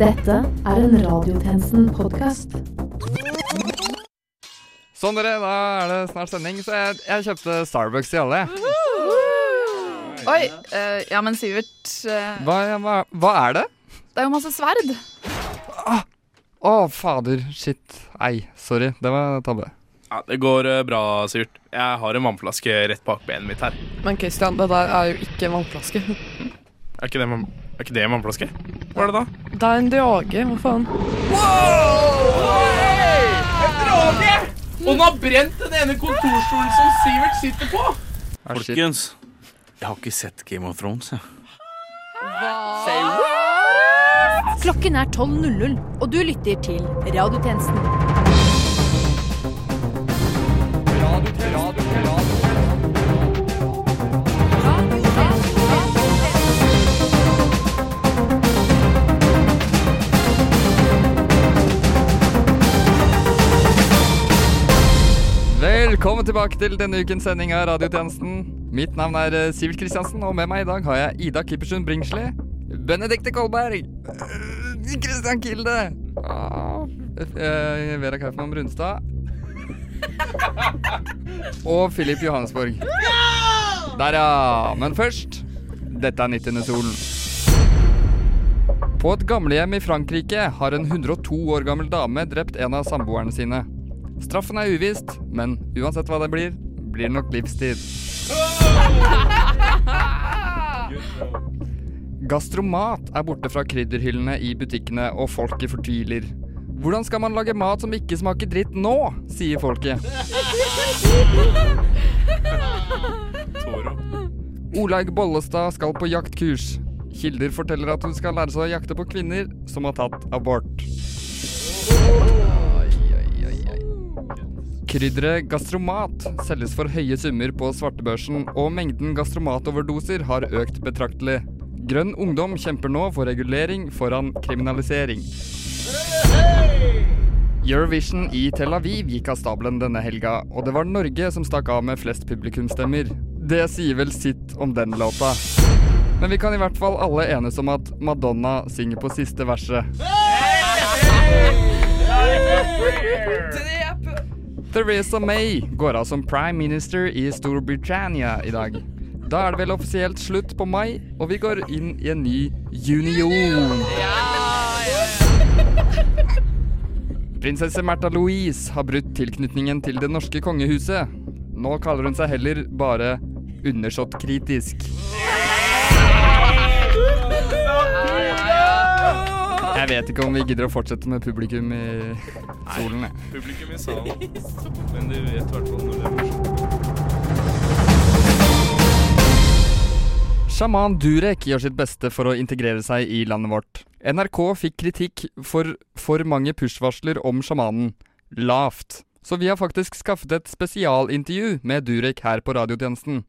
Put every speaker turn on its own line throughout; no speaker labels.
Dette er en Radiotjenesten-podkast.
Sånn dere, da er det snart sending, så jeg, jeg kjøpte Starbucks til alle.
Oi. eh, ja, men Sivert eh,
Hva, hva, hva er det?
Det er jo masse sverd.
Å, fader. Shit. Ei, sorry. Det var tabbe.
Ja, Det går eh, bra, Sivert. Jeg har en vannflaske rett bak benet mitt her.
Men Christian, det der er jo ikke en vannflaske.
Er ikke det, en- er ikke det en vannflaske? Hva er det da?
Det er en drage, hva faen? Wow!
En drage! Og den har brent den ene kontorstolen som Sivert sitter på!
Ah.
Folkens, jeg har ikke sett Game of Thrones. Jeg.
Klokken er 12.00, og du lytter til Radiotjenesten.
Velkommen tilbake til denne ukens sending av Radiotjenesten. Mitt navn er eh, Sivert Kristiansen, og med meg i dag har jeg Ida Kippersund Bringsli, Benedikte Kolberg, øh, Christian Kilde, ah, eh, Vera Kaufmann Brunstad og Filip Johannesborg. Der, ja. Men først Dette er 90. solen. På et gamlehjem i Frankrike har en 102 år gammel dame drept en av samboerne sine. Straffen er uvisst, men uansett hva det blir, blir det nok livstid. Gastromat er borte fra krydderhyllene i butikkene, og folket fortviler. Hvordan skal man lage mat som ikke smaker dritt nå, sier folket. Olaug Bollestad skal på jaktkurs. Kilder forteller at hun skal lære seg å jakte på kvinner som har tatt abort. Krydderet gastromat selges for høye summer på svartebørsen, og mengden gastromatoverdoser har økt betraktelig. Grønn ungdom kjemper nå for regulering foran kriminalisering. Eurovision i Tel Aviv gikk av stabelen denne helga, og det var Norge som stakk av med flest publikumsstemmer. Det sier vel sitt om den låta. Men vi kan i hvert fall alle enes om at Madonna synger på siste verset. Theresa May går av som prime minister i Storbritannia i dag. Da er det vel offisielt slutt på mai, og vi går inn i en ny union. Prinsesse Märtha Louise har brutt tilknytningen til det norske kongehuset. Nå kaller hun seg heller bare undersåttkritisk. Jeg vet ikke om vi gidder å fortsette med publikum i solen. jeg.
Publikum i salen. Men du vet i hvert fall når det er.
Sjaman Durek gjør sitt beste for å integrere seg i landet vårt. NRK fikk kritikk for for mange push-varsler om sjamanen. Lavt. Så vi har faktisk skaffet et spesialintervju med Durek her på radiotjenesten.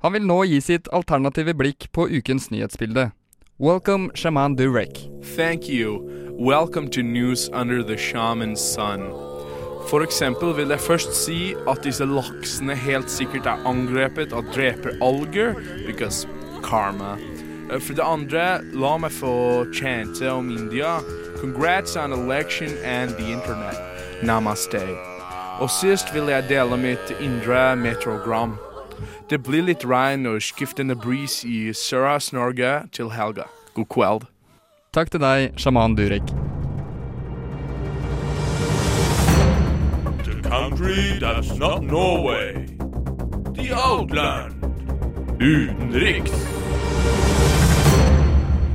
Han vil nå gi sitt alternative blikk på ukens nyhetsbilde. Welcome, Shaman Durek.
Thank you. Welcome to News Under the Shaman's Sun. For eksempel vil jeg først si at disse laksene helt sikkert er angrepet av dreperalger, because karma. Eh, For det andre, la meg få chante om India. Congrats on election and the internet. Namaste. Og sist vil jeg dele mitt indre metrogram. Det blir litt regn og skiftende bris i Sørøst-Norge til helga. God kveld.
Takk til deg, Shaman Durek.
The country that's not Norway. The outland. Utenriks.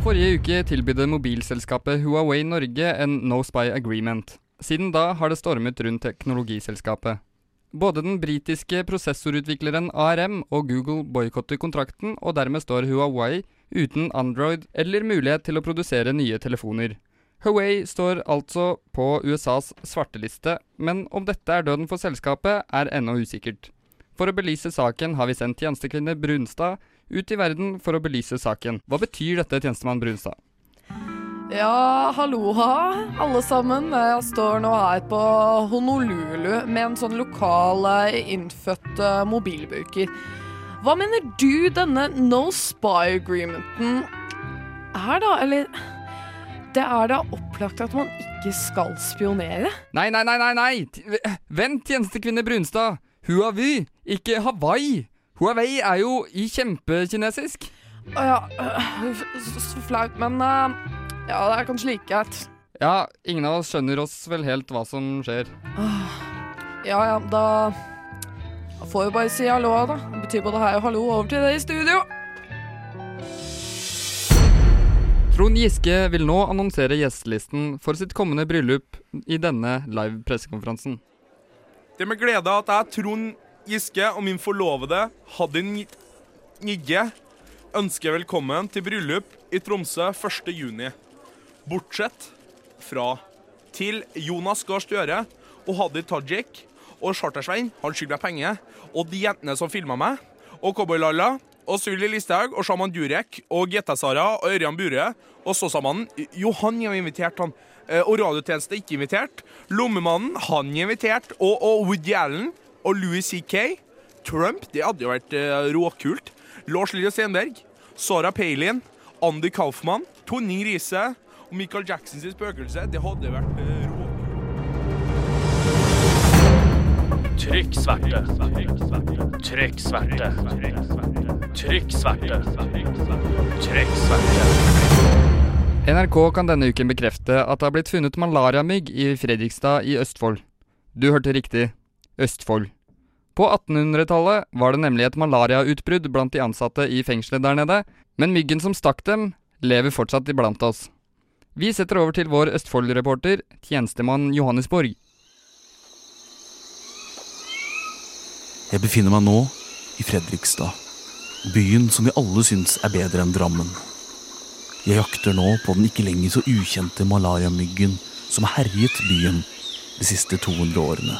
Forrige uke tilbydde mobilselskapet Huawei Norge en No Spy Agreement. Siden da har det stormet rundt teknologiselskapet. Både den britiske prosessorutvikleren ARM og Google boikotter kontrakten, og dermed står Huawei uten Android eller mulighet til å produsere nye telefoner. Huawei står altså på USAs svarteliste, men om dette er døden for selskapet, er ennå usikkert. For å belyse saken har vi sendt tjenestekvinne Brunstad ut i verden for å belyse saken. Hva betyr dette, tjenestemann Brunstad?
Ja, halloha, alle sammen. Jeg står nå her på Honolulu med en sånn lokal eh, innfødt eh, mobilbruker. Hva mener du denne no spy agreementen er, da? Eller det er da opplagt at man ikke skal spionere.
Nei, nei, nei, nei! nei. Vent, tjenestekvinne Brunstad. Huawei, ikke Hawaii. Huawei er jo i kjempekinesisk.
Å ja, øh, så, flaut, men øh, ja, det er kanskje like greit.
Ja, ingen av oss skjønner oss vel helt hva som skjer.
Ja ja, da da får vi bare si hallo, da. Det betyr både hei og hallo over til det i studio.
Trond Giske vil nå annonsere gjestelisten for sitt kommende bryllup i denne live pressekonferansen.
Det er med glede at jeg, Trond Giske og min forlovede Haddy Ni- Nigge ønsker velkommen til bryllup i Tromsø 1. Bortsett fra til Jonas Gahr Støre og Hadid Tajik og Chartersvein, han skylder meg penger, og de jentene som filma meg, og Cowboy Lalla og Sully Listhaug og Shaman Durek og GT-Sara og Ørjan Burøe og Såsamannen. Jo, han er invitert, han. Eh, Og radiotjeneste ikke invitert. Lommemannen, han er invitert. Og, og Woody Allen og Louis C.K. Trump, det hadde jo vært uh, råkult. Lars Lilje Stenberg. Sara Palin. Andy Kaufmann. Tonning Riise. Og Michael Jacksons spøkelse. Det hadde vært eh, råkult.
Trykk sverte. Trykk sverte. Trykk sverte. Trykk sverte.
NRK kan denne uken bekrefte at det har blitt funnet malariamygg i Fredrikstad i Østfold. Du hørte riktig Østfold. På 1800-tallet var det nemlig et malariautbrudd blant de ansatte i fengselet der nede, men myggen som stakk dem, lever fortsatt iblant oss. Vi setter over til vår Østfold-reporter, tjenestemann Johannes Borg.
Jeg befinner meg nå i Fredrikstad, byen som vi alle syns er bedre enn Drammen. Jeg jakter nå på den ikke lenger så ukjente malariamyggen som har herjet byen de siste 200 årene.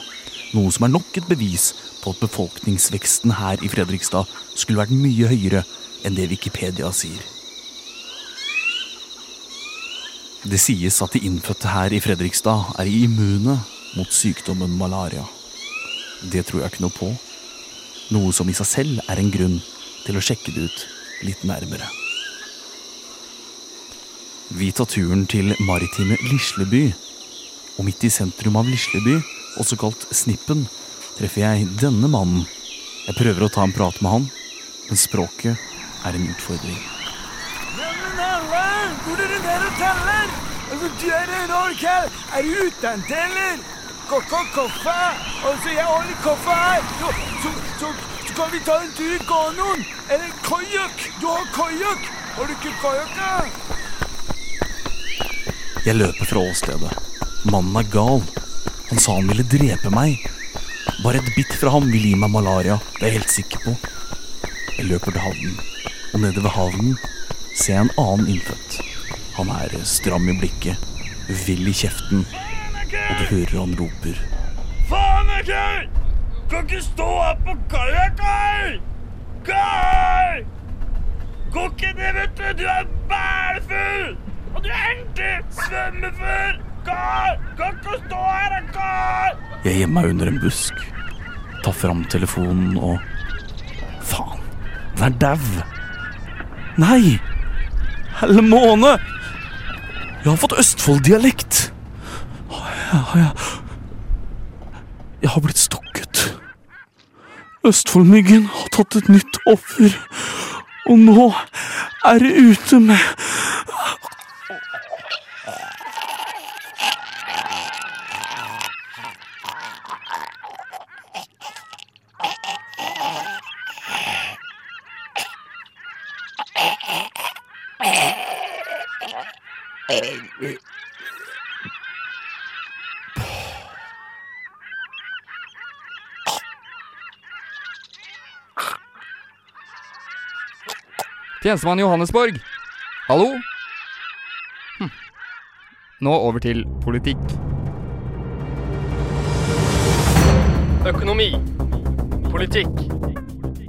Noe som er nok et bevis på at befolkningsveksten her i Fredrikstad skulle vært mye høyere enn det Wikipedia sier. Det sies at de innfødte her i Fredrikstad er immune mot sykdommen malaria. Det tror jeg ikke noe på. Noe som i seg selv er en grunn til å sjekke det ut litt nærmere. Vi tar turen til maritime Lisleby. Og midt i sentrum av Lisleby, også kalt Snippen, treffer jeg denne mannen. Jeg prøver å ta en prat med han, men språket er en utfordring.
Neimen, alle! Hvor er det der og teller? Du en. Er du utdannet, eller? Koffe. Altså, jeg holder koffa her. Så, så, så, så kan vi ta en tur i kanoen. Eller kajakk. Du har kajakk. Har du ikke kajakk, da?
Jeg løper fra åstedet. Mannen er gal. Han sa han ville drepe meg. Bare et bitt fra ham vil gi meg malaria, det er jeg helt sikker på. Jeg løper til havnen, og nede ved havnen ser jeg en annen innfødt. Han er stram i blikket, vill i kjeften, og du hører han roper.
Faen, Kai! Kan ikke stå her på kajakk, Kai! Kai! Gå ikke ned, vet du. Du er bælfull! Og du er egentlig svømmefull! Kai! Kan ikke stå her, Kai!
Jeg gjemmer meg under en busk, tar fram telefonen og Faen, den er dau! Nei! Helle måne! Jeg har fått Østfold-dialekt! Jeg har blitt stukket. Østfoldmyggen har tatt et nytt offer, og nå er det ute med
Tjenestemann Johannesborg. Hallo? Hm. Nå over til politikk.
Økonomi. Politikk.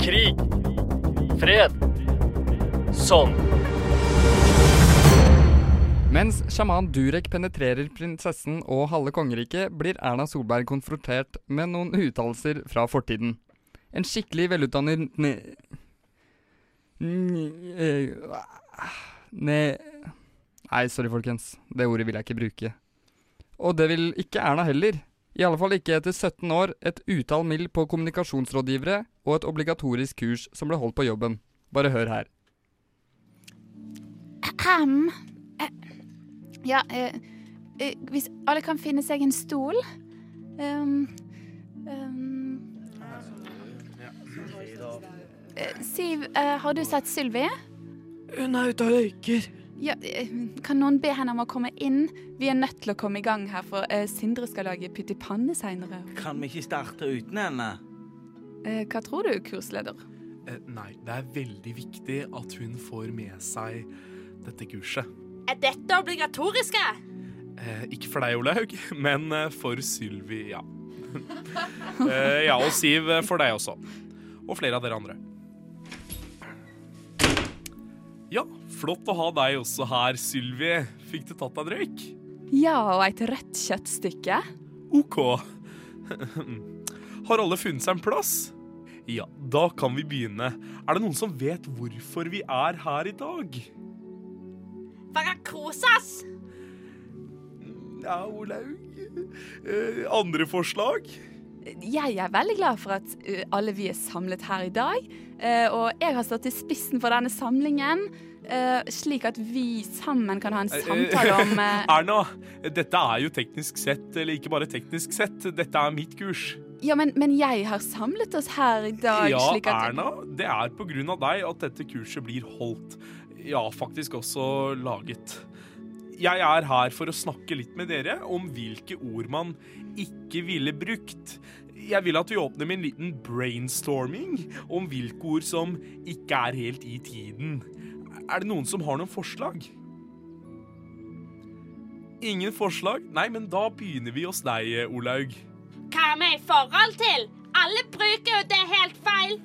Krig. Fred. Sånn.
Mens sjaman Durek penetrerer prinsessen og halve kongeriket, blir Erna Solberg konfrontert med noen uttalelser fra fortiden. En skikkelig velutdannet ne... ne... ne Nei, sorry, folkens. Det ordet vil jeg ikke bruke. Og det vil ikke Erna heller. I alle fall ikke etter 17 år, et utall mill. på kommunikasjonsrådgivere og et obligatorisk kurs som ble holdt på jobben. Bare hør her.
Ahem. Ja, eh, eh, hvis alle kan finne seg en stol um, um, eh, Siv, eh, har du sett Sylvi?
Hun er ute og røyker.
Ja, eh, kan noen be henne om å komme inn? Vi er nødt til å komme i gang her, for eh, Sindre skal lage pyttipanne seinere.
Kan vi ikke starte uten henne?
Eh, hva tror du, kursleder?
Eh, nei, det er veldig viktig at hun får med seg dette kurset.
Er dette obligatoriske?
Eh, ikke for deg, Olaug, men eh, for Sylvi, ja. eh, ja, og Siv eh, for deg også. Og flere av dere andre. Ja, flott å ha deg også her, Sylvi. Fikk du tatt deg en røyk?
Ja, og et rødt kjøttstykke.
OK. Har alle funnet seg en plass? Ja, da kan vi begynne. Er det noen som vet hvorfor vi er her i dag?
Oss?
Ja, Olaug. Eh, andre forslag?
Jeg er veldig glad for at uh, alle vi er samlet her i dag. Uh, og jeg har stått i spissen for denne samlingen, uh, slik at vi sammen kan ha en samtale om uh,
Erna, dette er jo teknisk sett, eller ikke bare teknisk sett, dette er mitt kurs.
Ja, men, men jeg har samlet oss her i dag
Ja,
slik at Ja,
Erna, det er på grunn av deg at dette kurset blir holdt. Ja, faktisk også laget. Jeg er her for å snakke litt med dere om hvilke ord man ikke ville brukt. Jeg vil at vi åpner med en liten brainstorming om hvilke ord som ikke er helt i tiden. Er det noen som har noen forslag? Ingen forslag? Nei, men da begynner vi hos deg, Olaug.
Hva er vi i forhold til? Alle bruker jo det helt feil.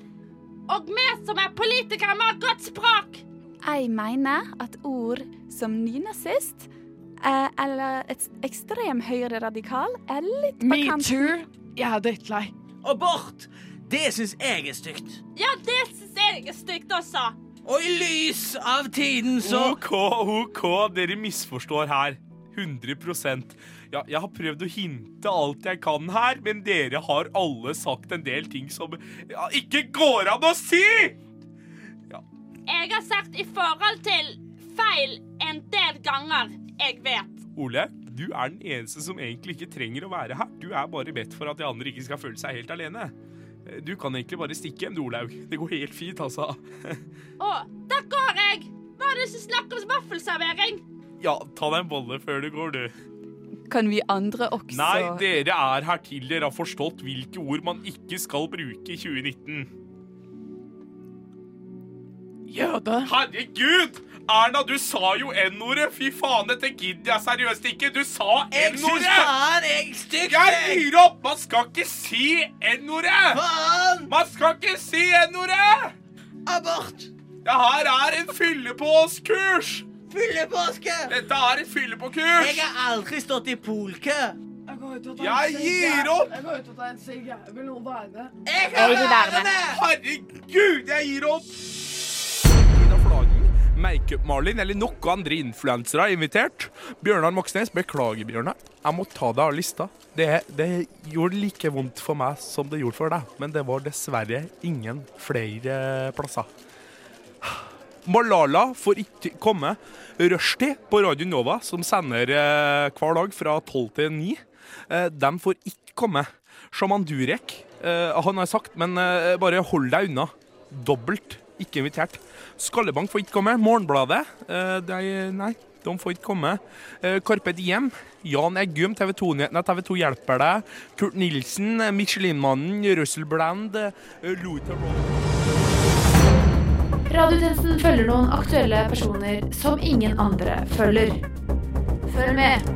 Og vi som er politikere, vi har godt språk.
Jeg mener at ord som nynazist eh, eller et ekstrem høyreradikal er litt på kanten.
Jeg er drittlei.
Abort! Det syns jeg er stygt.
Ja, det syns jeg er stygt også.
Og i lys av tiden, så
OK, OK, dere misforstår her. 100% Ja, jeg har prøvd å hinte alt jeg kan her, men dere har alle sagt en del ting som ja, ikke går an å si!
Jeg har sagt i forhold til feil en del ganger. Jeg vet.
Ole, du er den eneste som egentlig ikke trenger å være her. Du er bare bedt for at de andre ikke skal føle seg helt alene. Du kan egentlig bare stikke hjem, du, Olaug. Det går helt fint, altså.
Å, da går jeg! Hva er det som snakker om vaffelservering?
Ja, ta deg en bolle før du går, du.
Kan vi andre også
Nei, dere er her til dere har forstått hvilke ord man ikke skal bruke i 2019.
Jøde.
Herregud! Erna, du sa jo N-ordet! Fy faen, dette gidder jeg seriøst ikke! Du sa
syns
N-ordet!
jeg er stygt!
Jeg
jeg.
gir opp! Man skal ikke si N-ordet!
Faen!
Man skal ikke si N-ordet!
Abort!
Det her er en fyllepåskurs!
Fyllepåske!
Dette er et fyllepåkurs!
Jeg har aldri stått i polkø.
Jeg
gir opp!
Jeg går ut og tar en sigg. Vil noen være med?
Jeg
Jeg vil være med.
Herregud, jeg gir opp! Makeup-Malin eller noen andre influensere er invitert. Bjørnar Moxnes, beklager, Bjørnar. Jeg må ta deg av lista. Det, det gjorde like vondt for meg som det gjorde for deg, men det var dessverre ingen flere plasser. Malala får ikke komme. Rushdie på Radio Nova, som sender eh, hver dag fra 12 til 9, eh, de får ikke komme. Shaman Durek, eh, han har sagt, men bare hold deg unna. Dobbelt, ikke invitert. Skallebank får ikke komme. Morgenbladet, eh, de, nei, de får ikke komme. Eh, Carpe Diem, Jan Eggum, TV 2-nyhetene, TV 2 hjelper deg. Kurt Nilsen, eh, Michelin-mannen, Russell Brand, eh, Luther
Radiotjenesten følger noen aktuelle personer som ingen andre følger. Følg med.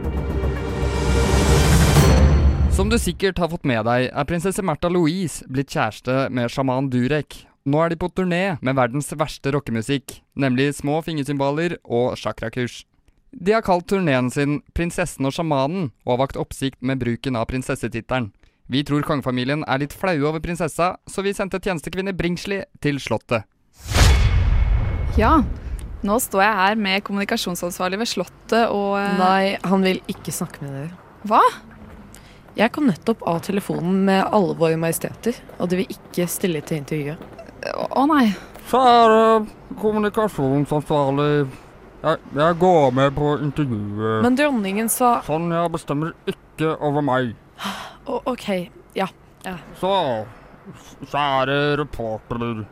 Som du sikkert har fått med deg, er prinsesse Märtha Louise blitt kjæreste med sjaman Durek. Nå er de på turné med verdens verste rockemusikk, nemlig små fingersymbaler og chakrakurs. De har kalt turneen sin 'Prinsessen og sjamanen', og har vakt oppsikt med bruken av prinsessetittelen. Vi tror kongefamilien er litt flaue over prinsessa, så vi sendte tjenestekvinne Bringsli til slottet.
Ja, Nå står jeg her med kommunikasjonsansvarlig ved Slottet og eh,
Nei, han vil ikke snakke med dere.
Hva?
Jeg kom nettopp av telefonen med alle våre majesteter, og de vil ikke stille til intervjuet.
Å nei.
Kjære kommunikasjonsansvarlig. Jeg, jeg går med på intervjuet.
Men dronningen sa
Sonja bestemmer ikke over meg.
Å, OK, ja. ja.
Så, kjære reporter.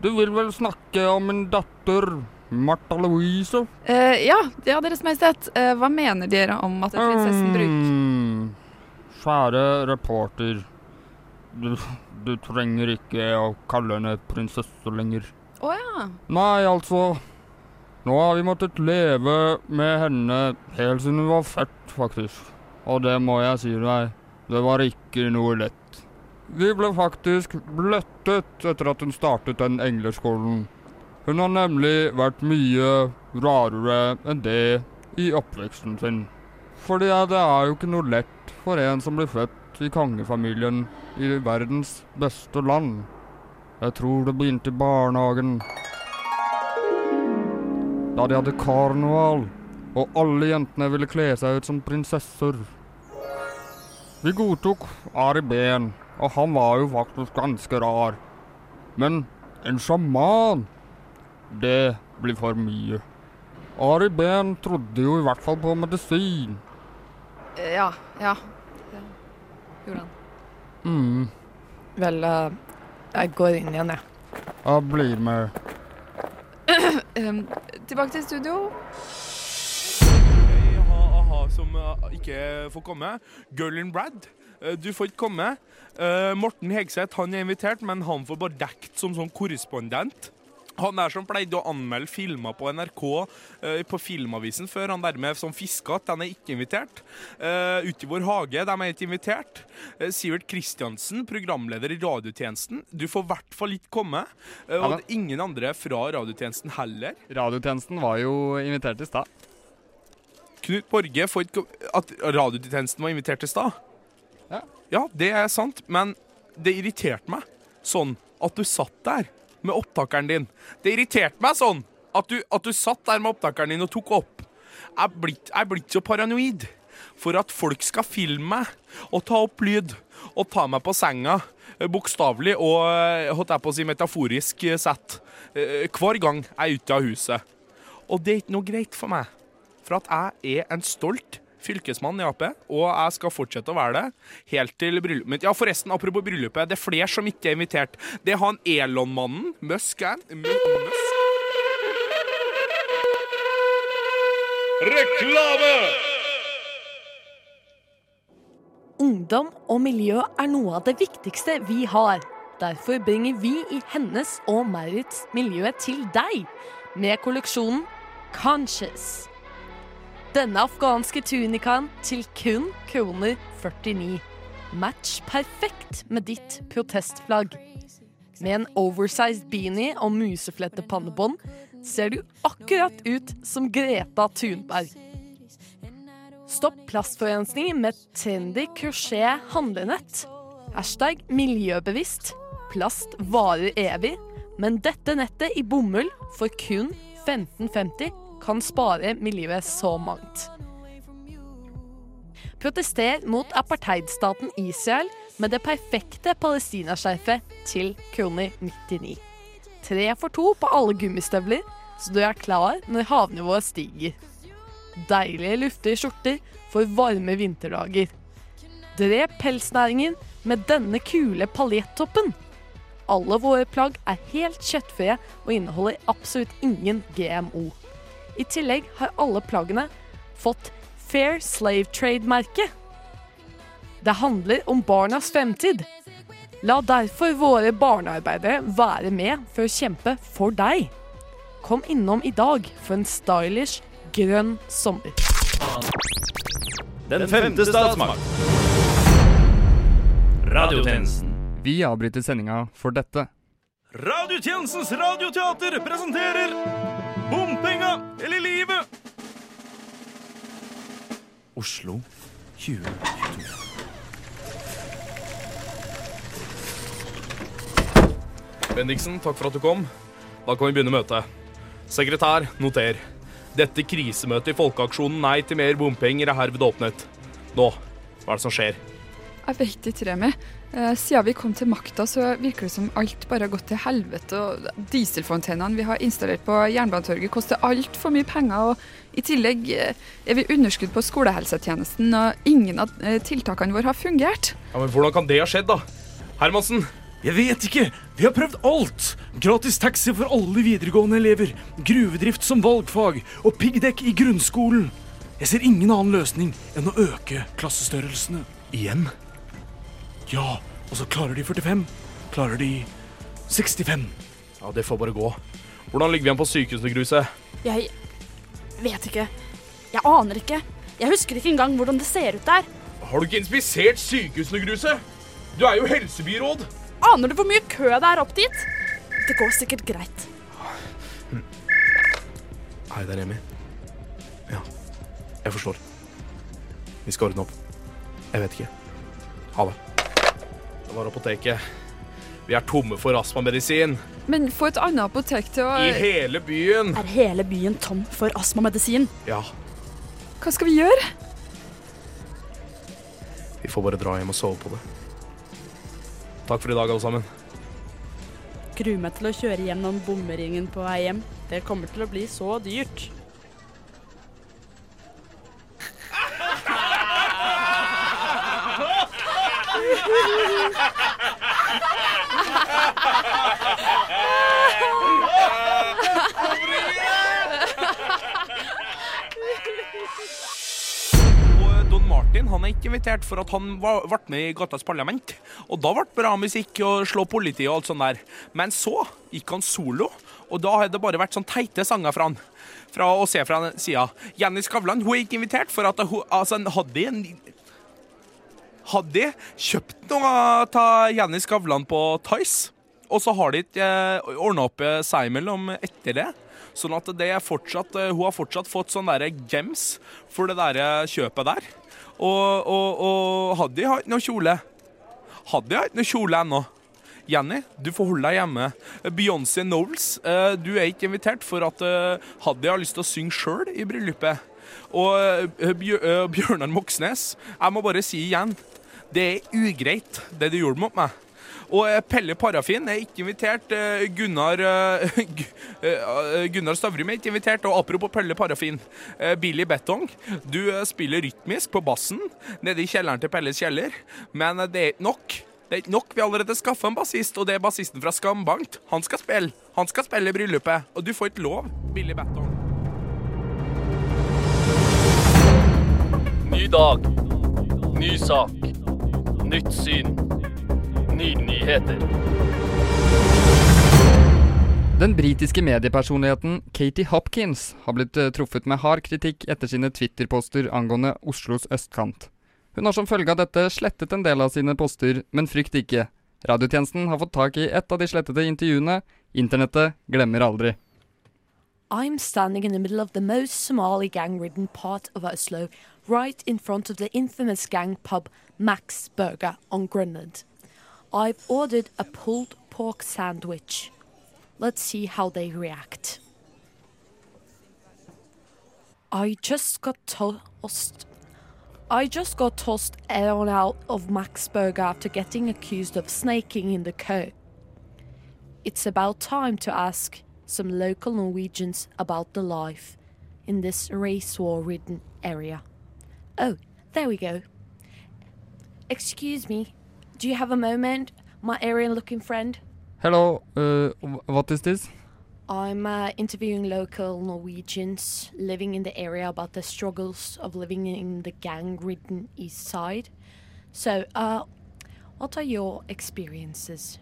Du vil vel snakke om min datter, Martha Louise?
Eh, ja, ja, Deres Majestet. Eh, hva mener dere om at prinsessen bruker
Mm, Kjære reporter. Du, du trenger ikke å kalle henne prinsesse lenger.
Å ja.
Nei, altså. Nå har vi måttet leve med henne helt siden hun var født, faktisk. Og det må jeg si deg, det var ikke noe lett. Vi ble faktisk bløttet etter at hun startet den engleskolen. Hun har nemlig vært mye rarere enn det i oppveksten sin. Fordi det er jo ikke noe lett for en som blir født i kongefamilien i verdens beste land. Jeg tror det begynte i barnehagen. Da de hadde karneval, og alle jentene ville kle seg ut som prinsesser. Vi godtok Ari Behn, og han var jo faktisk ganske rar. Men en sjaman, det blir for mye. Ari Behn trodde jo i hvert fall på medisin.
Eh, Ja. Ja. Gjorde han.
Mm,
Vel, uh, jeg går inn igjen, jeg.
Ja, blir med.
Um, tilbake til studio.
Jeg har aha som uh, ikke får komme. Girl in Brad, eh, du får ikke komme. Eh, Morten Hegseth han er invitert, men han får bare dekt som sånn korrespondent. Han der som pleide å anmelde filmer på NRK eh, på Filmavisen før, han dermed som fiskete, den er ikke invitert. Uh, Ute i vår hage, de er ikke invitert. Eh, Sivert Kristiansen, programleder i radiotjenesten, du får i hvert fall ikke komme. Eh,
Ja,
og
men-
det er ingen andre fra radiotjenesten heller.
Radiotjenesten var jo invitert i stad.
Knut Borge får ikke At radiotjenesten var invitert i stad?
Ja.
Ja, det er sant, men det irriterte meg sånn at du satt der med opptakeren din. Det irriterte meg sånn at du, at du satt der med opptakeren din og tok opp. Jeg er blitt, jeg er blitt så paranoid for at folk skal filme meg og ta opp lyd og ta meg på senga, eh, bokstavelig og eh, holdt jeg på å si metaforisk eh, sett, hver gang jeg er ute av huset. Og det er ikke noe greit for meg. For at jeg er en stolt fylkesmann i Ap, og jeg skal fortsette å være det helt til bryllupet mitt. Ja, forresten, apropos bryllupet, det er flere som ikke er invitert. Det er han Elon-mannen, Musk er Mu- Musk.
Reklame!
Ungdom og miljø er noe av det viktigste vi har. Derfor bringer vi i Hennes og Maurits miljø til deg med kolleksjonen Conscious. Denne afghanske tunikaen til kun kroner 49. Match perfekt med ditt protestflagg. Med en oversized beanie og museflette pannebånd ser du akkurat ut som Greta Thunberg. Stopp plastforurensning med trendy crochet handlenett. Hashtag miljøbevisst. Plast varer evig, men dette nettet i bomull for kun 1550 kan spare miljøet så mangt. Protester mot apartheidstaten Israel med det perfekte palestinaskjerfet til kroner 99. Tre for to på alle gummistøvler, så du er klar når havnivået stiger. Deilige, luftige skjorter for varme vinterdager. Drep pelsnæringen med denne kule paljettoppen. Alle våre plagg er helt kjøttfrie og inneholder absolutt ingen GMO. I tillegg har alle plaggene fått Fair Slave Trade-merke. Det handler om barnas fremtid. La derfor våre barnearbeidere være med for å kjempe for deg. Kom innom i dag for en stylish, grønn sommer.
Den femte statsmakt. Radiotjenesten.
Vi avbryter sendinga for dette.
Radiotjenestens radioteater presenterer Bompenga eller livet.
Oslo 2022.
Bendiksen, takk for at du kom. Da kan vi begynne møtet. Sekretær, noter. Dette krisemøtet i Folkeaksjonen Nei til mer bompenger er herved åpnet. Nå, hva er det som skjer?
Jeg vet ikke, Remi. Eh, siden vi kom til makta, så virker det som alt bare har gått til helvete. og Dieselfontenene vi har installert på Jernbanetorget koster altfor mye penger. og I tillegg eh, er vi underskudd på skolehelsetjenesten, og ingen av eh, tiltakene våre har fungert.
Ja, men Hvordan kan det ha skjedd, da? Hermansen?
Jeg vet ikke. Vi har prøvd alt. Gratis taxi for alle videregående elever, gruvedrift som valgfag og piggdekk i grunnskolen. Jeg ser ingen annen løsning enn å øke klassestørrelsene.
Igjen?
Ja, og så klarer de 45. Klarer de 65.
Ja, det får bare gå. Hvordan ligger vi an på sykehusene, Gruse?
Jeg vet ikke. Jeg aner ikke. Jeg husker ikke engang hvordan det ser ut der.
Har du ikke inspisert sykehusene, Gruse? Du er jo helsebyråd.
Aner du hvor mye kø det er opp dit? Det går sikkert greit.
Hei, det er Remi. Ja, jeg forstår. Vi skal ordne opp. Jeg vet ikke. Ha det. Var apoteket. Vi er tomme for astmamedisin.
Men få et annet apotek til å
I hele byen.
Er hele byen tom for astmamedisin?
Ja,
Hva skal vi gjøre?
vi får bare dra hjem og sove på det. Takk for i dag, alle sammen.
Gruer meg til å kjøre gjennom bomringen på vei hjem. Det kommer til å bli så dyrt.
Og Don Martin han er ikke invitert for at han ble med i Gatas Parlament. Og da ble bra musikk og slå politiet og alt sånt der. Men så gikk han solo, og da har det bare vært sånn teite sanger fra han. Fra å se fra sida. Jenny Skavlan hun er ikke invitert for at hun altså, hadde en hadde de kjøpt noe av Jenny Skavlan på Tice, og så har de ikke eh, ordna opp eh, seg imellom etter det. Sånn at fortsatt, eh, hun har fortsatt fått sånn derre gems for det der eh, kjøpet der. Og, og, og Haddy har ikke noe kjole. Haddy har ikke noe kjole ennå. Jenny, du får holde deg hjemme. Beyoncé Knowles, eh, du er ikke invitert for at Haddy har lyst til å synge sjøl i bryllupet. Og Bjør, Bjørnar Moxnes, jeg må bare si igjen, det er ugreit, det du gjorde mot meg. Og eh, Pelle Parafin er ikke invitert. eh, Gunnar eh, Gu- Gunnar Stavrum er ikke invitert. Og apropos Pelle Parafin. Billy Betong, du spiller rytmisk på bassen nede i kjelleren til Pelles kjeller. Men det er ikke nok. Det er ikke nok. Vi har allerede skaffa en bassist, og det er bassisten fra Skambankt. Han skal spille. Han skal spille i bryllupet. Og du får ikke lov, Billy Betong.
Ny dag. Ny sak. Nytt syn. Nyheter.
Den britiske mediepersonligheten Katie Hopkins har blitt eh, truffet med hard kritikk etter sine Twitter-poster angående Oslos østkant. Hun har som følge av dette slettet en del av sine poster, men frykt ikke. Radiotjenesten har fått tak i et av de slettede intervjuene. Internettet glemmer aldri.
I'm standing in the middle of the most Somali gang ridden part of Oslo, right in front of the infamous gang pub Max Burger on Greenland. I've ordered a pulled pork sandwich. Let's see how they react. I just got tossed. I just got tossed in out of Max Burger after getting accused of snaking in the queue. It's about time to ask some local Norwegians about the life in this race war ridden area. Oh, there we go. Excuse me, do you have a moment, my Aryan looking friend?
Hello, uh, what is this?
I'm uh, interviewing local Norwegians living in the area about the struggles of living in the gang ridden east side. So, uh, what are your experiences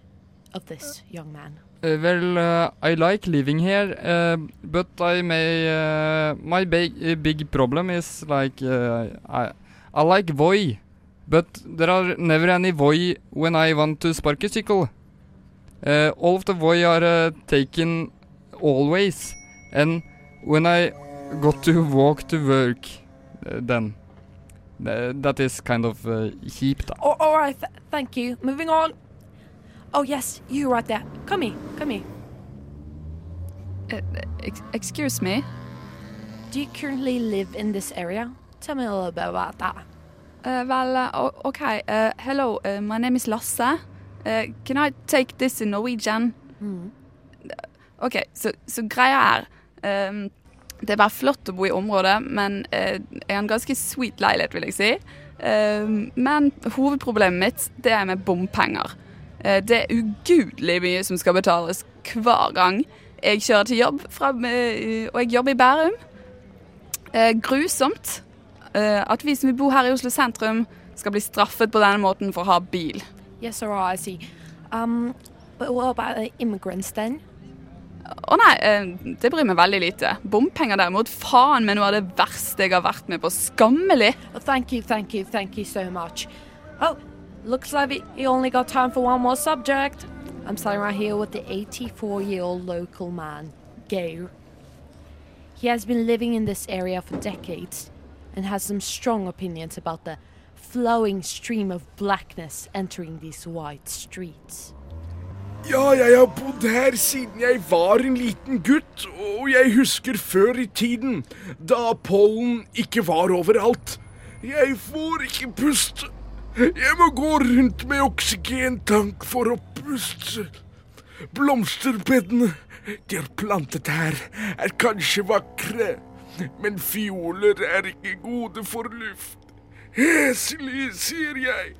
of this young man?
Uh, well, uh, I like living here, uh, but I may. Uh, my big big problem is like uh, I I like Voi, but there are never any Voi when I want to sparkecycle. Uh, all of the Voi are uh, taken always, and when I got to walk to work, uh, then uh, that is kind of uh, cheap. Da.
Oh, all right, th- thank you. Moving on. Oh, yes, you right there. Come here, come here.
Ex excuse me?
Do you currently live in this area? Tell me a little bit about that.
Uh, well, uh, okay. Uh, hello, my name is Lasse. Can I take this in Norwegian? OK, så, så greia er um, Det er bare flott å bo i området, men jeg har en ganske sweet leilighet, vil jeg si. Um, men hovedproblemet mitt, det er med bompenger. Det er ugudelig mye som skal betales hver gang jeg kjører til jobb, fra, og jeg jobber i Bærum. Grusomt at vi som vil bo her i Oslo sentrum, skal bli straffet på denne måten for å ha bil.
Yes, alright, I see. Um, but what about the immigrants then?
Å nei, eh, det bryr meg veldig lite. Bompenger derimot, faen meg noe av det verste jeg har vært med på. Skammelig.
Oh, thank you, thank you, thank you so much. Oh, looks like we only got time for one more subject. I'm standing right here with the 84 year old local man, Geir. He has been living in this area for decades and has some strong opinions about the flowing stream of blackness entering these white streets.
Ja, jeg har bodd her siden jeg var en liten gutt, og jeg husker før i tiden, da pollen ikke var overalt. Jeg får ikke puste. Jeg må gå rundt med oksygentank for å puste. Blomsterbedene de har plantet her, er kanskje vakre, men fioler er ikke gode for luft. Heslig, sier jeg.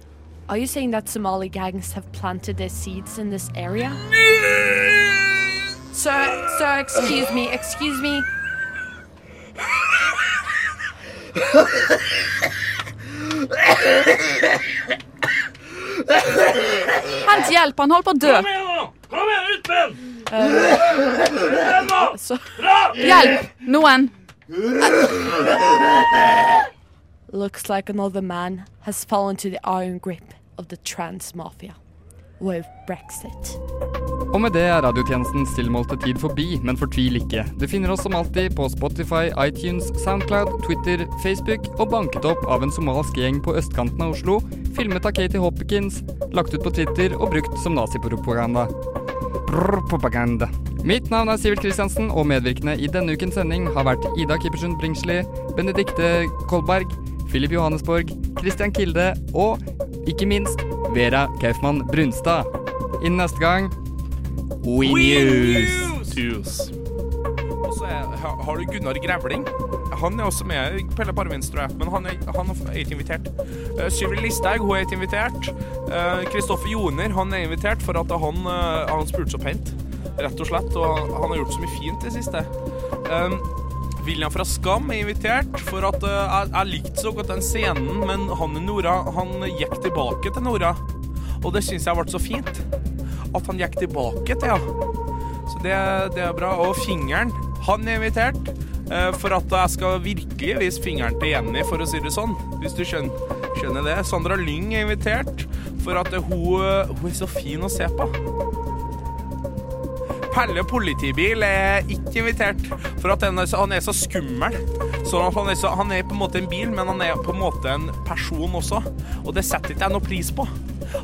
Are you saying that Somali gangs have planted their seeds in this area? Sir, sir, excuse me, excuse me.
Hent hjelp, han holder på å dø.
Kom igjen, nå! Kom igjen, ut med den!
Uh,
Hjelp! Noen.
Looks like another man has fallen to the iron grip of the trans mafia. With Brexit.
Og med det er radiotjenestens tilmålte tid forbi, men fortvil ikke. Du finner oss som alltid på Spotify, iTunes, Soundcloud, Twitter, Facebook og banket opp av en somalsk gjeng på østkanten av Oslo, filmet av Katie Hopkins, lagt ut på Twitter og brukt som nazipropaganda. Propaganda. Mitt navn er Sivert Kristiansen, og medvirkende i denne ukens sending har vært Ida Kippersund Bringsli, Benedikte Kolberg, Philip Johannesborg, Christian Kilde og ikke minst Vera Kaufmann Brunstad. Innen neste gang We News!
News. Og så har du Gunnar Grevling. Han er også med i Pelle Parvins, tror jeg. Men han er, han er ikke invitert. Uh, Syvri Listhaug hun er ikke invitert. Kristoffer Joner han er invitert for at han, uh, han spurte så pent, rett og slett. Og han har gjort så mye fint i det siste. Um, William fra Skam er invitert, for at uh, jeg, jeg likte så godt den scenen, men han og Nora han gikk tilbake til Nora. Og det syns jeg ble så fint. At han gikk tilbake til henne. Så det, det er bra. Og fingeren, han er invitert. eh, For at jeg skal virkelig vise fingeren til Jenny, for å si det sånn. Hvis du skjønner, skjønner det. Sandra Lyng er invitert for at hun, hun er så fin å se på. Pelle politibil er ikke invitert, for at er han er så skummel. Så han er, så, han er på en måte en bil, men han er på en måte en person også. Og det setter ikke jeg noe pris på.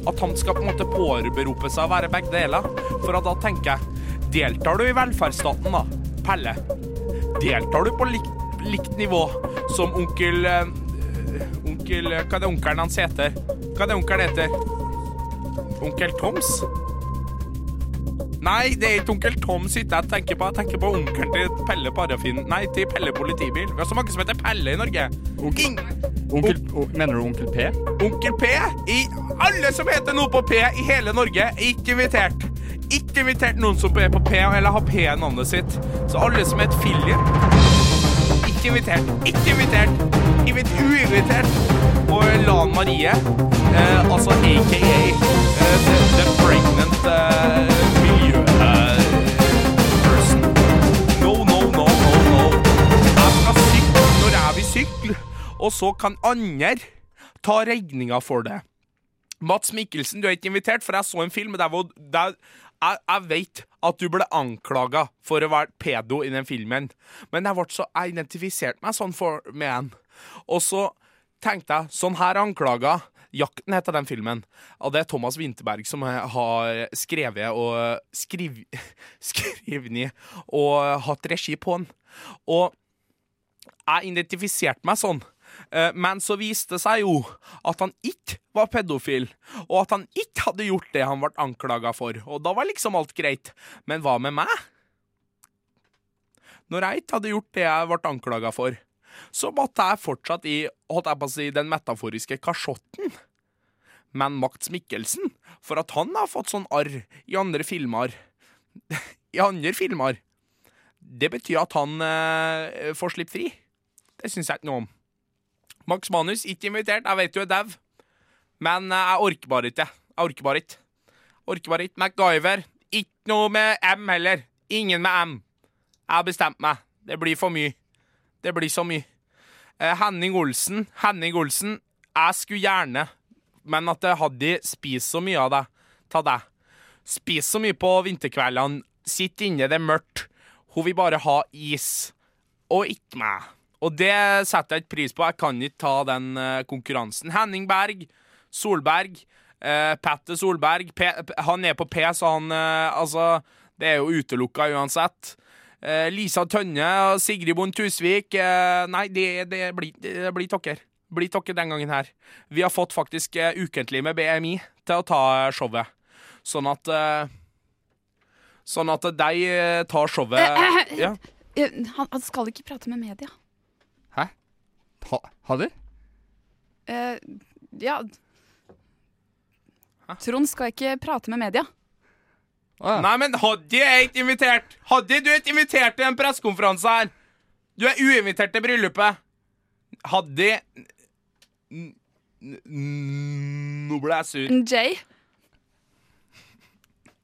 At han skal på en måte påberope seg å være begge deler. For da tenker jeg, deltar du i velferdsstaten da, Pelle? Deltar du på likt, likt nivå som onkel eh, Onkel Hva er det onkelen hans heter? Hva er det onkelen heter? Onkel Toms? Nei, det er ikke onkel Tom sitt jeg tenker på. Jeg tenker på onkelen til Pelle Parafin Nei, til Pelle politibil. Vi har så mange som heter Pelle i Norge.
Onkel, onkel, o, mener du onkel P?
Onkel P i Alle som heter noe på P i hele Norge, er ikke invitert. Ikke invitert noen som er på P eller har P-navnet sitt. Så alle som heter Philip Ikke invitert. Ikke invitert. Invit uinvitert. Og Lan Marie, eh, altså aka eh, så kan andre ta regninga for det. Mats Mikkelsen, du er ikke invitert, for jeg så en film der der, jeg, jeg vet at du ble anklaga for å være pedo i den filmen, men jeg, ble så, jeg identifiserte meg sånn for, med en. Og så tenkte jeg, sånn her anklager, 'Jakten' heter den filmen. Og det er Thomas Winterberg som har skrevet og skriv, ned og hatt regi på den. Og jeg identifiserte meg sånn. Eh, Men så viste det seg jo at han ikke var pedofil, og at han ikke hadde gjort det han ble anklaga for. Og da var liksom alt greit. Men hva med meg? Når jeg ikke hadde gjort det jeg ble anklaga for, så måtte jeg fortsatt i holdt jeg på å si, den metaforiske kasjotten. Men Max Mikkelsen, for at han har fått sånn arr i andre filmer I andre filmer Det betyr at han eh, får slippe fri. Det syns jeg ikke noe om. Max Manus, ikke invitert. Jeg vet du er dau. Men eh, jeg orker bare ikke. Jeg orker bare ikke. Orker bare ikke. MacGyver. Ikke noe med M heller. Ingen med M. Jeg har bestemt meg. Det blir for mye. Det blir så mye. Eh, Henning Olsen. Henning Olsen. Jeg skulle gjerne, men at jeg hadde spist så mye av deg. Ta deg. Spist så mye på vinterkveldene. Sitt inne, det er mørkt. Hun vil bare ha is. Og ikke meg. Og det setter jeg ikke pris på. Jeg kan ikke ta den eh, konkurransen. Henning Berg, Solberg, uh, Petter Solberg P Han er på P, så han eh, Altså, det er jo utelukka uansett. Eh, Lisa Tønne og Sigrid Bond Tusvik eh, Nei, det, det blir dere. Blir dere den gangen her. Vi har fått faktisk eh, ukentlig med BMI til å ta showet. Sånn at eh, Sånn at de eh, tar showet ja.
Eh, Han, han skal ikke prate med media.
Hæ? Ha, Hadder?
Eh, ja Trond skal ikke prate med media.
Nei, men Haddy er ikke invitert! Haddy, du er ikke invitert til en pressekonferanse her! Du er uinvitert til bryllupet. Haddy Nå ble jeg sur.
Jay.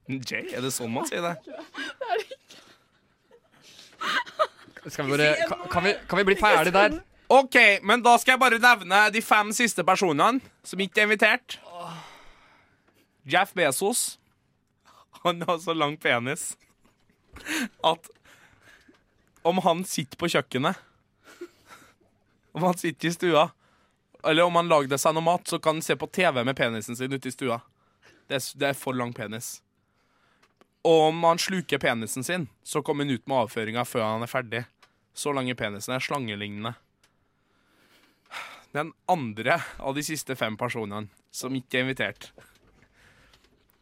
Jay, er det sånn man sier det?
Skal vi bare Kan, kan, vi, kan vi bli ferdig der?
OK, men da skal jeg bare nevne de fem siste personene som ikke er invitert. Jeff Bezos. Han har så lang penis at om han sitter på kjøkkenet Om han sitter i stua, eller om han lagde seg noe mat, så kan han se på TV med penisen sin ute i stua. Det er, det er for lang penis. Og om han sluker penisen sin, så kommer han ut med avføringa før han er ferdig. Så lang er penisen er slangelignende. Den andre av de siste fem personene som ikke er invitert,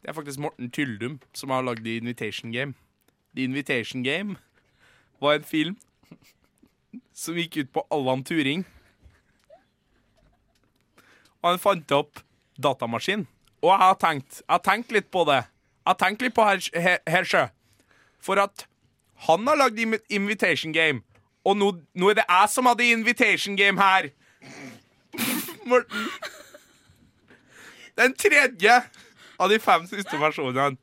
det er faktisk Morten Tyldum som har lagd The Invitation Game. The Invitation Game var en film som gikk ut på Allan Turing. Og han fant opp datamaskin. Og jeg har tenkt, jeg har tenkt litt på det. Jeg har tenkt litt på her, her, her. For at han har lagd Invitation Game, og nå, nå er det jeg som hadde Invitation Game her. Morten. Den tredje av de fem siste personene.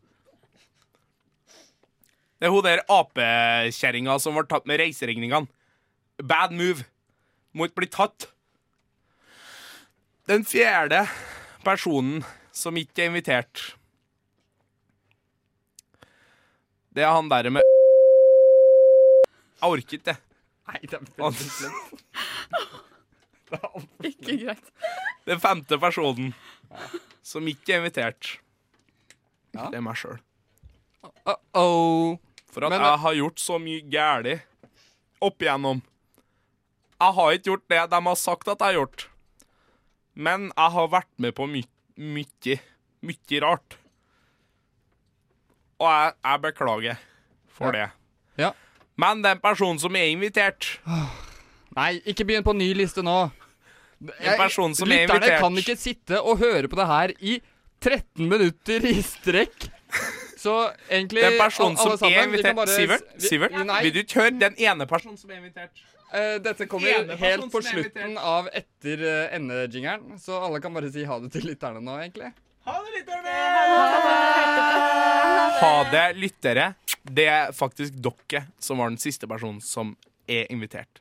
Det er hun der apekjerringa som ble tatt med reiseregningene. Bad move. Må ikke bli tatt. Den fjerde personen som ikke er invitert, det er han der med Jeg orker ikke det.
Nei, det er
Ikke greit.
Den femte personen som ikke er invitert,
Ja.
det er meg sjøl.
Uh-oh.
For at
Men-
jeg har gjort så mye galt opp igjennom. Jeg har ikke gjort det de har sagt at jeg har gjort. Men jeg har vært med på my mye, mye rart. Og jeg, jeg beklager for det.
Ja.
Men den personen som er invitert
Nei, ikke begynn på ny liste nå.
En person som er
Lytterne kan ikke sitte og høre på det her i 13 minutter i strekk. Så egentlig
Den personen som
sammen,
er invitert
bare-
Sivert,
vi-
Sivert
Nei.
vil du ikke høre den ene personen som er invitert?
Uh, dette kommer
ene
helt på slutten av etter uh, endejingeren, så alle kan bare si ha det til lytterne nå, egentlig.
Ha det, lyttere. Det er faktisk dere som var den siste personen som er invitert.